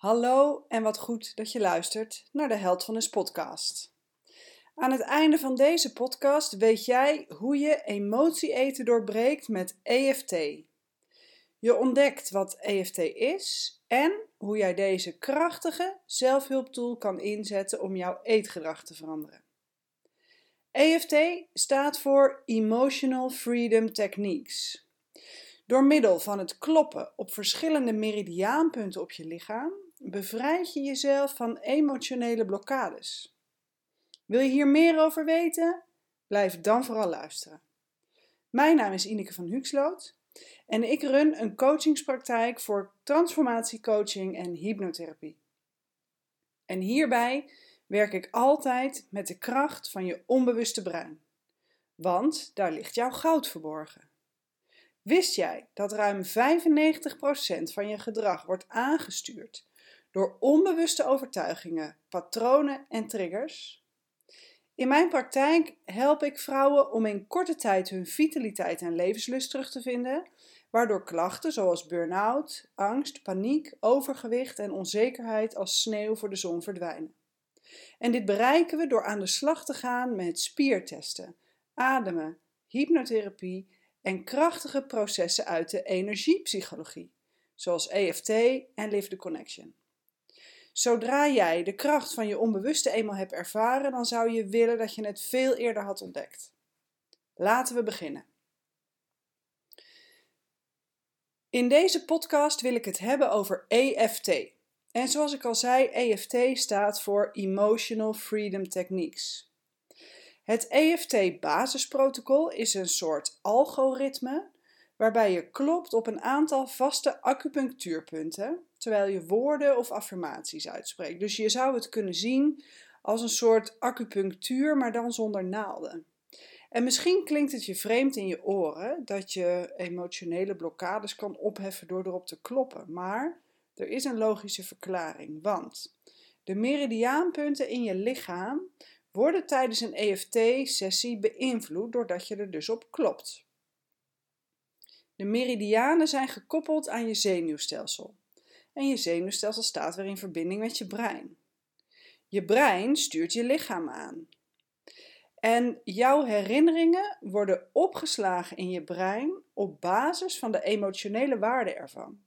Hallo en wat goed dat je luistert naar de Held van Is podcast. Aan het einde van deze podcast weet jij hoe je emotie eten doorbreekt met EFT. Je ontdekt wat EFT is en hoe jij deze krachtige zelfhulptool kan inzetten om jouw eetgedrag te veranderen. EFT staat voor Emotional Freedom Techniques. Door middel van het kloppen op verschillende meridiaanpunten op je lichaam bevrijd je jezelf van emotionele blokkades. Wil je hier meer over weten? Blijf dan vooral luisteren. Mijn naam is Ineke van Huxloot en ik run een coachingspraktijk voor transformatiecoaching en hypnotherapie. En hierbij werk ik altijd met de kracht van je onbewuste brein. Want daar ligt jouw goud verborgen. Wist jij dat ruim 95% van je gedrag wordt aangestuurd door onbewuste overtuigingen, patronen en triggers? In mijn praktijk help ik vrouwen om in korte tijd hun vitaliteit en levenslust terug te vinden, waardoor klachten zoals burn-out, angst, paniek, overgewicht en onzekerheid als sneeuw voor de zon verdwijnen. En dit bereiken we door aan de slag te gaan met spiertesten, ademen, hypnotherapie en krachtige processen uit de energiepsychologie, zoals EFT en Live the Connection. Zodra jij de kracht van je onbewuste eenmaal hebt ervaren, dan zou je willen dat je het veel eerder had ontdekt. Laten we beginnen. In deze podcast wil ik het hebben over EFT. En zoals ik al zei, EFT staat voor Emotional Freedom Techniques. Het EFT-basisprotocol is een soort algoritme waarbij je klopt op een aantal vaste acupunctuurpunten terwijl je woorden of affirmaties uitspreekt. Dus je zou het kunnen zien als een soort acupunctuur, maar dan zonder naalden. En misschien klinkt het je vreemd in je oren dat je emotionele blokkades kan opheffen door erop te kloppen, maar er is een logische verklaring, want de meridiaanpunten in je lichaam worden tijdens een EFT-sessie beïnvloed doordat je er dus op klopt. De meridianen zijn gekoppeld aan je zenuwstelsel en je zenuwstelsel staat weer in verbinding met je brein. Je brein stuurt je lichaam aan. En jouw herinneringen worden opgeslagen in je brein op basis van de emotionele waarde ervan.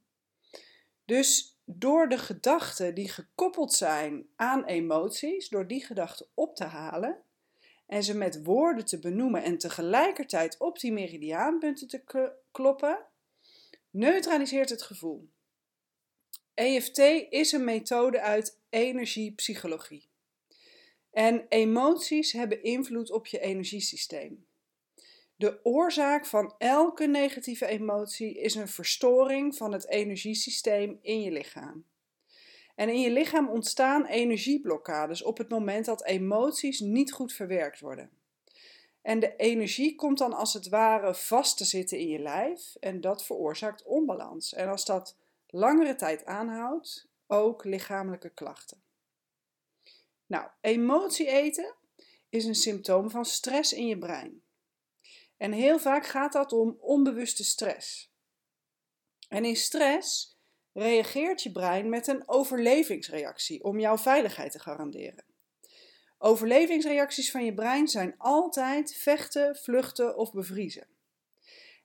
Dus door de gedachten die gekoppeld zijn aan emoties, door die gedachten op te halen en ze met woorden te benoemen en tegelijkertijd op die meridiaanpunten te kloppen, neutraliseert het gevoel. EFT is een methode uit energiepsychologie. En emoties hebben invloed op je energiesysteem. De oorzaak van elke negatieve emotie is een verstoring van het energiesysteem in je lichaam. En in je lichaam ontstaan energieblokkades op het moment dat emoties niet goed verwerkt worden. En de energie komt dan als het ware vast te zitten in je lijf en dat veroorzaakt onbalans. En als dat langere tijd aanhoudt, ook lichamelijke klachten. Nou, emotie eten is een symptoom van stress in je brein. En heel vaak gaat dat om onbewuste stress. En in stress reageert je brein met een overlevingsreactie om jouw veiligheid te garanderen. Overlevingsreacties van je brein zijn altijd vechten, vluchten of bevriezen.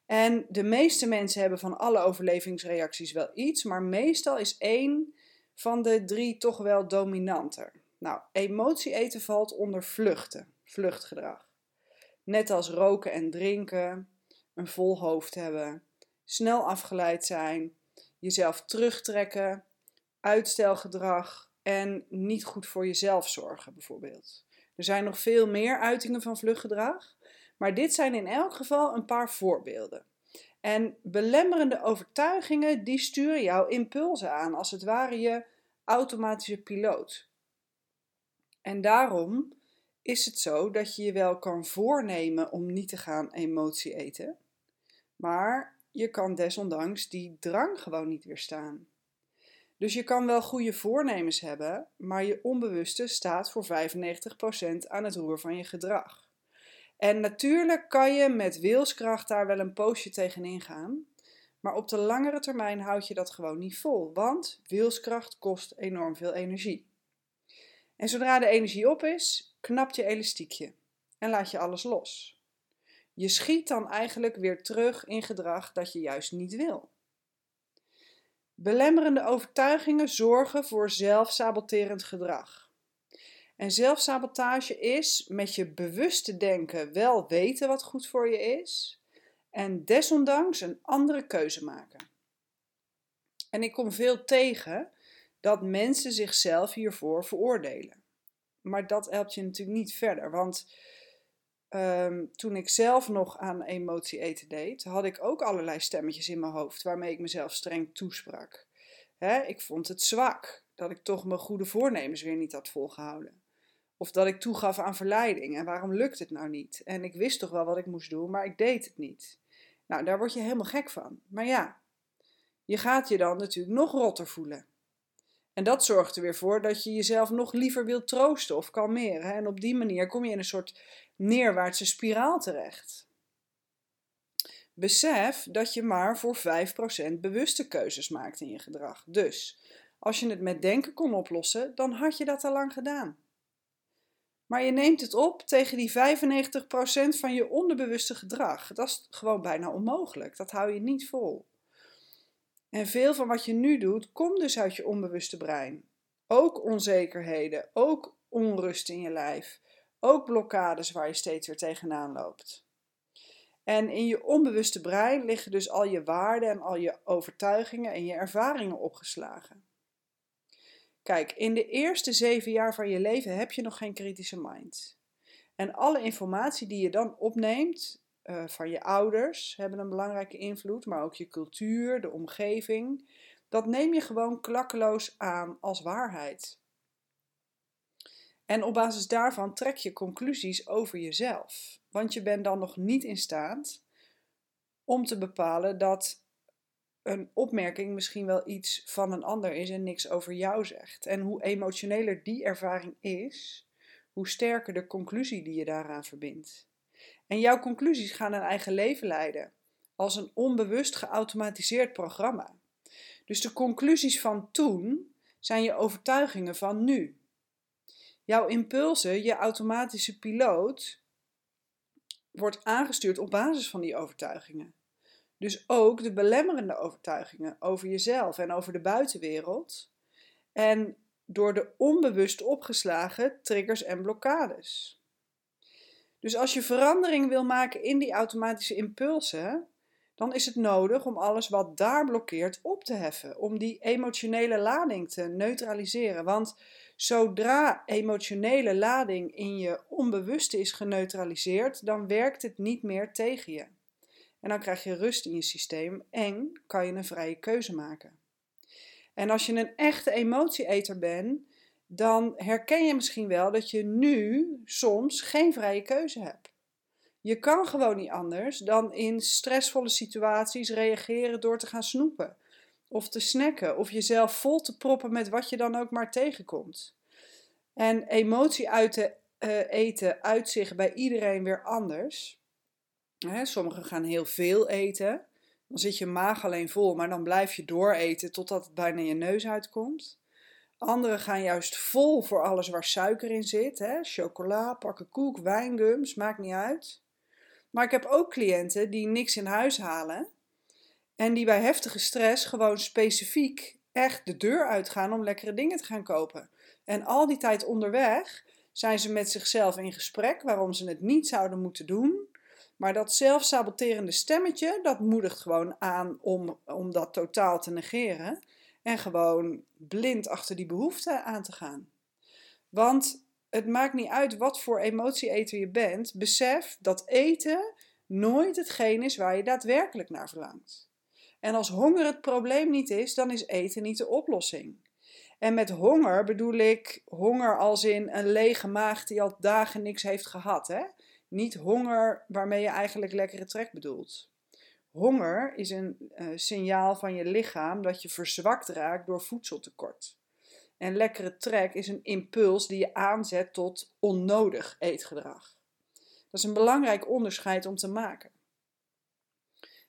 En de meeste mensen hebben van alle overlevingsreacties wel iets, maar meestal is één van de drie toch wel dominanter. Nou, emotie eten valt onder vluchten, vluchtgedrag. Net als roken en drinken, een vol hoofd hebben, snel afgeleid zijn, jezelf terugtrekken, uitstelgedrag en niet goed voor jezelf zorgen, bijvoorbeeld. Er zijn nog veel meer uitingen van vluchtgedrag, maar dit zijn in elk geval een paar voorbeelden. En belemmerende overtuigingen die sturen jouw impulsen aan, als het ware je automatische piloot. En daarom is het zo dat je je wel kan voornemen om niet te gaan emotie eten, maar je kan desondanks die drang gewoon niet weerstaan. Dus je kan wel goede voornemens hebben, maar je onbewuste staat voor 95% aan het roer van je gedrag. En natuurlijk kan je met wilskracht daar wel een poosje tegenin gaan, Maar op de langere termijn houd je dat gewoon niet vol, want wilskracht kost enorm veel energie. En zodra de energie op is, knapt je elastiekje en laat je alles los. Je schiet dan eigenlijk weer terug in gedrag dat je juist niet wil. Belemmerende overtuigingen zorgen voor zelfsaboterend gedrag. En zelfsabotage is met je bewuste denken wel weten wat goed voor je is en desondanks een andere keuze maken. En ik kom veel tegen dat mensen zichzelf hiervoor veroordelen. Maar dat helpt je natuurlijk niet verder, want Ehm, toen ik zelf nog aan emotie eten deed, had ik ook allerlei stemmetjes in mijn hoofd waarmee ik mezelf streng toesprak. Ik vond het zwak dat ik toch mijn goede voornemens weer niet had volgehouden. Of dat ik toegaf aan verleiding en waarom lukt het nou niet? En ik wist toch wel wat ik moest doen, maar ik deed het niet. Nou, daar word je helemaal gek van. Maar ja, je gaat je dan natuurlijk nog rotter voelen. En dat zorgt er weer voor dat je jezelf nog liever wilt troosten of kalmeren. En op die manier kom je in een soort neerwaartse spiraal terecht. Besef dat je maar voor 5% bewuste keuzes maakt in je gedrag. Dus als je het met denken kon oplossen, dan had je dat al lang gedaan. Maar je neemt het op tegen die 95% van je onderbewuste gedrag. Dat is gewoon bijna onmogelijk. Dat hou je niet vol. En veel van wat je nu doet, komt dus uit je onbewuste brein. Ook onzekerheden, ook onrust in je lijf, ook blokkades waar je steeds weer tegenaan loopt. En in je onbewuste brein liggen dus al je waarden en al je overtuigingen en je ervaringen opgeslagen. Kijk, in de eerste zeven jaar van je leven heb je nog geen kritische mind. En alle informatie die je dan opneemt uh, van je ouders hebben een belangrijke invloed, maar ook je cultuur, de omgeving. Dat neem je gewoon klakkeloos aan als waarheid. En op basis daarvan trek je conclusies over jezelf. Want je bent dan nog niet in staat om te bepalen dat een opmerking misschien wel iets van een ander is en niks over jou zegt. En hoe emotioneler die ervaring is, hoe sterker de conclusie die je daaraan verbindt. En jouw conclusies gaan een eigen leven leiden, als een onbewust geautomatiseerd programma. Dus de conclusies van toen zijn je overtuigingen van nu. Jouw impulsen, je automatische piloot, wordt aangestuurd op basis van die overtuigingen. Dus ook de belemmerende overtuigingen over jezelf en over de buitenwereld. En door de onbewust opgeslagen triggers en blokkades. Dus als je verandering wil maken in die automatische impulsen, dan is het nodig om alles wat daar blokkeert op te heffen. Om die emotionele lading te neutraliseren. Want zodra emotionele lading in je onbewuste is geneutraliseerd, dan werkt het niet meer tegen je. En dan krijg je rust in je systeem en kan je een vrije keuze maken. En als je een echte emotieeter bent, dan herken je misschien wel dat je nu soms geen vrije keuze hebt. Je kan gewoon niet anders dan in stressvolle situaties reageren door te gaan snoepen, of te snacken, of jezelf vol te proppen met wat je dan ook maar tegenkomt. En emotie uit uh, eten uitzicht bij iedereen weer anders. Hè, sommigen gaan heel veel eten, dan zit je maag alleen vol, maar dan blijf je dooreten totdat het bijna je neus uitkomt. Anderen gaan juist vol voor alles waar suiker in zit. Hè? Chocola, pakken koek, wijngums, maakt niet uit. Maar ik heb ook cliënten die niks in huis halen. En die bij heftige stress gewoon specifiek echt de deur uitgaan om lekkere dingen te gaan kopen. En al die tijd onderweg zijn ze met zichzelf in gesprek waarom ze het niet zouden moeten doen. Maar dat zelfsaboterende stemmetje, dat moedigt gewoon aan om, om dat totaal te negeren. En gewoon blind achter die behoefte aan te gaan. Want het maakt niet uit wat voor emotieeter je bent. Besef dat eten nooit hetgeen is waar je daadwerkelijk naar verlangt. En als honger het probleem niet is, dan is eten niet de oplossing. En met honger bedoel ik honger als in een lege maag die al dagen niks heeft gehad. Hè? Niet honger waarmee je eigenlijk lekkere trek bedoelt. Honger is een uh, signaal van je lichaam dat je verzwakt raakt door voedseltekort. En lekkere trek is een impuls die je aanzet tot onnodig eetgedrag. Dat is een belangrijk onderscheid om te maken.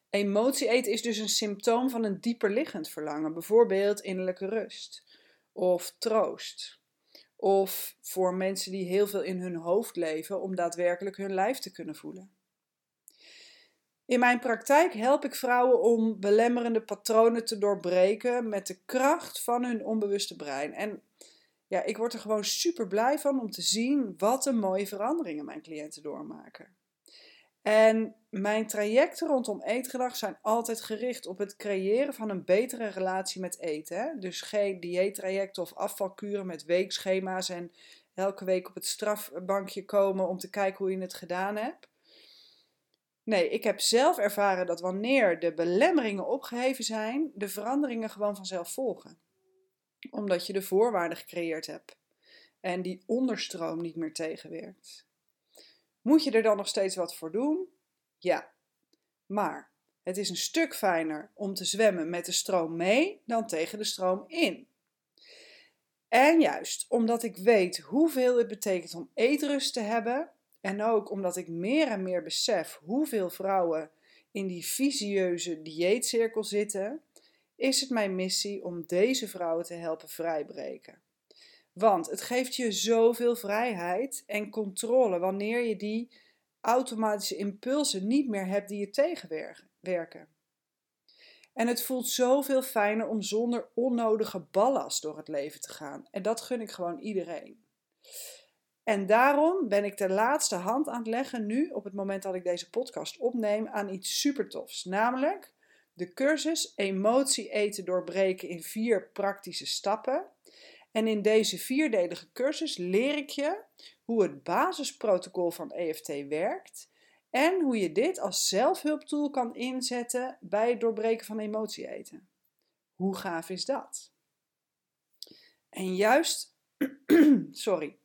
Emotie eten is dus een symptoom van een dieper liggend verlangen, bijvoorbeeld innerlijke rust of troost. Of voor mensen die heel veel in hun hoofd leven om daadwerkelijk hun lijf te kunnen voelen. In mijn praktijk help ik vrouwen om belemmerende patronen te doorbreken met de kracht van hun onbewuste brein. En ja, ik word er gewoon super blij van om te zien wat een mooie veranderingen mijn cliënten doormaken. En mijn trajecten rondom eetgedrag zijn altijd gericht op het creëren van een betere relatie met eten. Dus geen dieettrajecten of afvalkuren met weekschema's en elke week op het strafbankje komen om te kijken hoe je het gedaan hebt. Nee, ik heb zelf ervaren dat wanneer de belemmeringen opgeheven zijn, de veranderingen gewoon vanzelf volgen. Omdat je de voorwaarden gecreëerd hebt en die onderstroom niet meer tegenwerkt. Moet je er dan nog steeds wat voor doen? Ja. Maar het is een stuk fijner om te zwemmen met de stroom mee dan tegen de stroom in. En juist omdat ik weet hoeveel het betekent om eetrust te hebben, en ook omdat ik meer en meer besef hoeveel vrouwen in die visieuze dieetcirkel zitten, is het mijn missie om deze vrouwen te helpen vrijbreken. Want het geeft je zoveel vrijheid en controle wanneer je die automatische impulsen niet meer hebt die je tegenwerken. En het voelt zoveel fijner om zonder onnodige ballast door het leven te gaan. En dat gun ik gewoon iedereen. En daarom ben ik de laatste hand aan het leggen nu, op het moment dat ik deze podcast opneem, aan iets super tofs. Namelijk de cursus Emotie eten doorbreken in vier praktische stappen. En in deze vierdelige cursus leer ik je hoe het basisprotocol van EFT werkt en hoe je dit als zelfhulptool kan inzetten bij het doorbreken van emotie eten. Hoe gaaf is dat? En juist, sorry,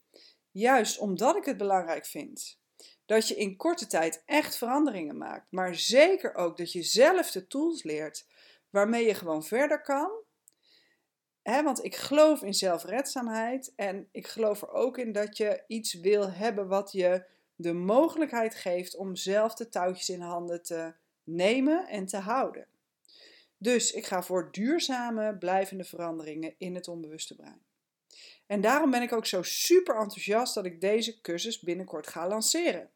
juist omdat ik het belangrijk vind dat je in korte tijd echt veranderingen maakt, maar zeker ook dat je zelf de tools leert waarmee je gewoon verder kan, want ik geloof in zelfredzaamheid en ik geloof er ook in dat je iets wil hebben wat je de mogelijkheid geeft om zelf de touwtjes in handen te nemen en te houden. Dus ik ga voor duurzame, blijvende veranderingen in het onbewuste brein. En daarom ben ik ook zo super enthousiast dat ik deze cursus binnenkort ga lanceren.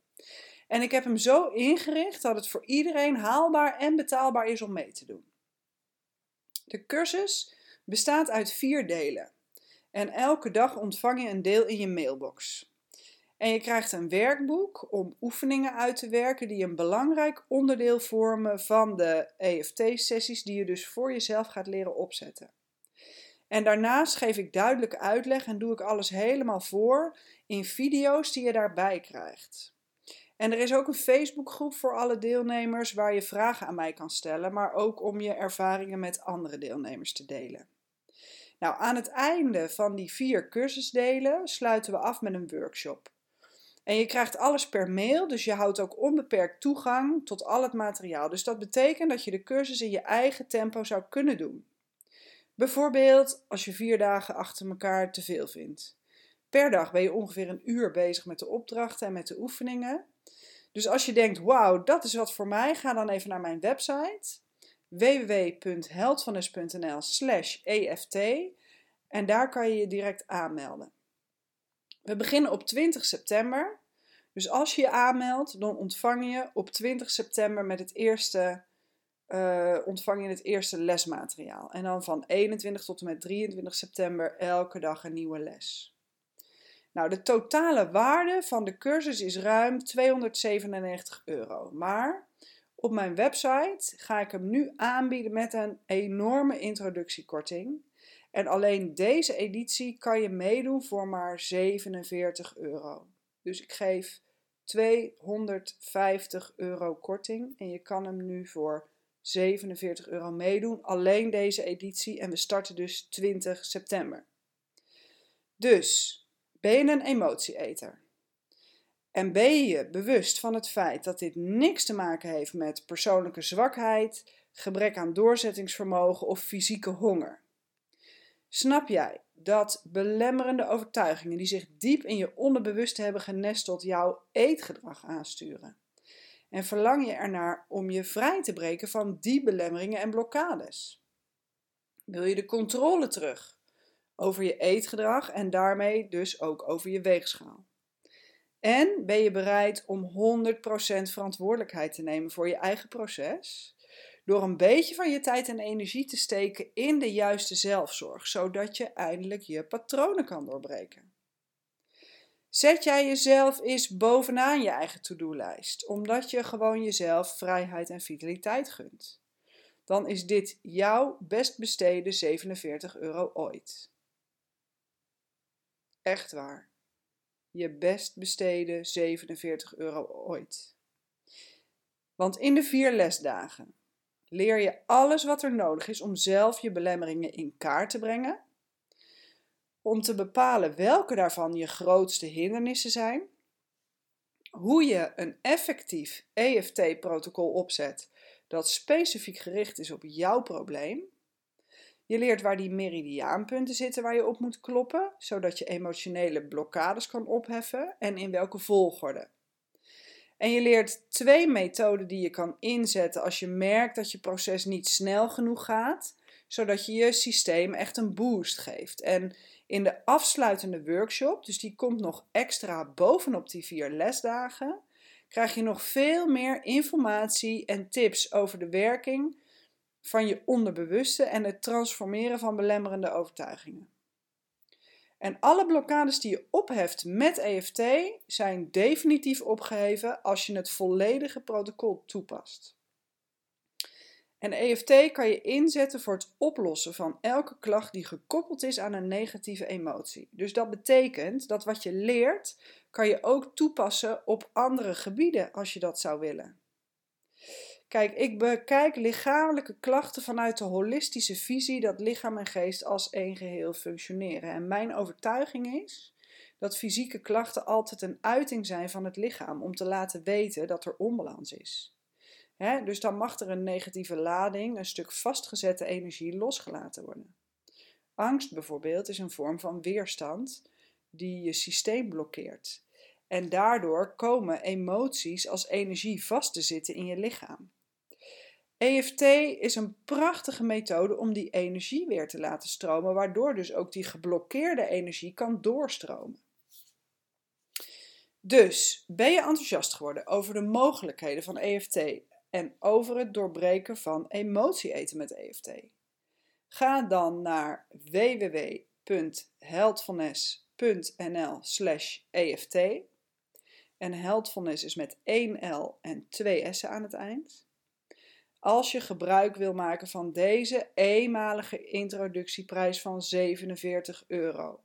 En ik heb hem zo ingericht dat het voor iedereen haalbaar en betaalbaar is om mee te doen. De cursus bestaat uit vier delen. En elke dag ontvang je een deel in je mailbox. En je krijgt een werkboek om oefeningen uit te werken die een belangrijk onderdeel vormen van de EFT-sessies die je dus voor jezelf gaat leren opzetten. En daarnaast geef ik duidelijke uitleg en doe ik alles helemaal voor in video's die je daarbij krijgt. En er is ook een Facebookgroep voor alle deelnemers waar je vragen aan mij kan stellen, maar ook om je ervaringen met andere deelnemers te delen. Nou, aan het einde van die vier cursusdelen sluiten we af met een workshop. En je krijgt alles per mail, dus je houdt ook onbeperkt toegang tot al het materiaal. Dus dat betekent dat je de cursus in je eigen tempo zou kunnen doen. Bijvoorbeeld als je vier dagen achter elkaar te veel vindt. Per dag ben je ongeveer een uur bezig met de opdrachten en met de oefeningen. Dus als je denkt, wauw, dat is wat voor mij, ga dan even naar mijn website www.heldvanus.nl slash EFT en daar kan je je direct aanmelden. We beginnen op 20 september. Dus als je je aanmeldt, dan ontvang je op 20 september met het eerste, uh, ontvang je het eerste lesmateriaal. En dan van 21 tot en met 23 september elke dag een nieuwe les. Nou, de totale waarde van de cursus is ruim 297 euro. Maar op mijn website ga ik hem nu aanbieden met een enorme introductiekorting. En alleen deze editie kan je meedoen voor maar 47 euro. Dus ik geef 250 euro korting en je kan hem nu voor 47 euro meedoen. Alleen deze editie en we starten dus 20 september. Dus, ben je een emotieeter? En ben je bewust van het feit dat dit niks te maken heeft met persoonlijke zwakheid, gebrek aan doorzettingsvermogen of fysieke honger? Snap jij dat belemmerende overtuigingen die zich diep in je onderbewust hebben genesteld jouw eetgedrag aansturen? En verlang je ernaar om je vrij te breken van die belemmeringen en blokkades? Wil je de controle terug over je eetgedrag en daarmee dus ook over je weegschaal? En ben je bereid om 100% verantwoordelijkheid te nemen voor je eigen proces? Door een beetje van je tijd en energie te steken in de juiste zelfzorg, zodat je eindelijk je patronen kan doorbreken. Zet jij jezelf eens bovenaan je eigen to-do-lijst, omdat je gewoon jezelf vrijheid en vitaliteit gunt. Dan is dit jouw best besteden 47 euro ooit. Echt waar. Je best besteden 47 euro ooit. Want in de vier lesdagen leer je alles wat er nodig is om zelf je belemmeringen in kaart te brengen om te bepalen welke daarvan je grootste hindernissen zijn, hoe je een effectief EFT-protocol opzet dat specifiek gericht is op jouw probleem. Je leert waar die meridiaanpunten zitten waar je op moet kloppen, zodat je emotionele blokkades kan opheffen en in welke volgorde. En je leert twee methoden die je kan inzetten als je merkt dat je proces niet snel genoeg gaat, zodat je je systeem echt een boost geeft. En in de afsluitende workshop, dus die komt nog extra bovenop die vier lesdagen, krijg je nog veel meer informatie en tips over de werking van je onderbewuste en het transformeren van belemmerende overtuigingen. En alle blokkades die je opheft met EFT zijn definitief opgeheven als je het volledige protocol toepast. En EFT kan je inzetten voor het oplossen van elke klacht die gekoppeld is aan een negatieve emotie. Dus dat betekent dat wat je leert, kan je ook toepassen op andere gebieden als je dat zou willen. Kijk, ik bekijk lichamelijke klachten vanuit de holistische visie dat lichaam en geest als één geheel functioneren. En mijn overtuiging is dat fysieke klachten altijd een uiting zijn van het lichaam om te laten weten dat er onbalans is dus dan mag er een negatieve lading, een stuk vastgezette energie losgelaten worden. Angst bijvoorbeeld is een vorm van weerstand die je systeem blokkeert. En daardoor komen emoties als energie vast te zitten in je lichaam. EFT is een prachtige methode om die energie weer te laten stromen, waardoor dus ook die geblokkeerde energie kan doorstromen. Dus ben je enthousiast geworden over de mogelijkheden van EFT en over het doorbreken van emotie eten met EFT. Ga dan naar www.heldvanness.nl slash EFT. En Heldfulness is met 1 L en 2 S'en aan het eind. Als je gebruik wil maken van deze eenmalige introductieprijs van 47 euro.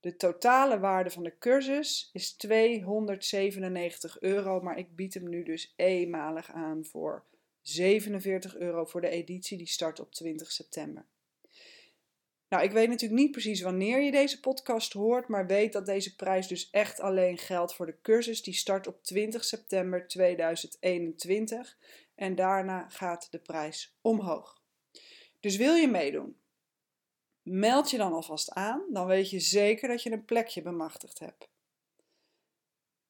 De totale waarde van de cursus is 297 euro, maar ik bied hem nu dus eenmalig aan voor 47 euro voor de editie die start op 20 september. Nou, ik weet natuurlijk niet precies wanneer je deze podcast hoort, maar weet dat deze prijs dus echt alleen geldt voor de cursus die start op 20 september 2021 en daarna gaat de prijs omhoog. Dus wil je meedoen? Meld je dan alvast aan, dan weet je zeker dat je een plekje bemachtigd hebt.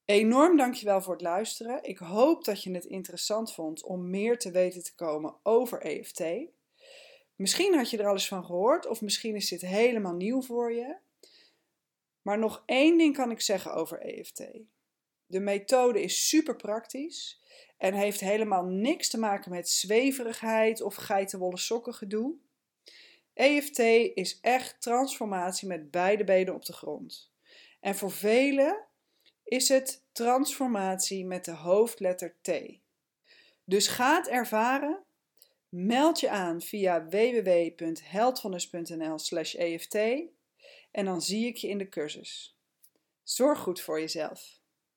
Enorm dankjewel voor het luisteren. Ik hoop dat je het interessant vond om meer te weten te komen over EFT. Misschien had je er al eens van gehoord, of misschien is dit helemaal nieuw voor je. Maar nog één ding kan ik zeggen over EFT. De methode is super praktisch en heeft helemaal niks te maken met zweverigheid of geitenwolle sokken gedoe. EFT is echt transformatie met beide benen op de grond. En voor velen is het transformatie met de hoofdletter T. Dus ga het ervaren. Meld je aan via www.heldvonnis.nl/eft en dan zie ik je in de cursus. Zorg goed voor jezelf.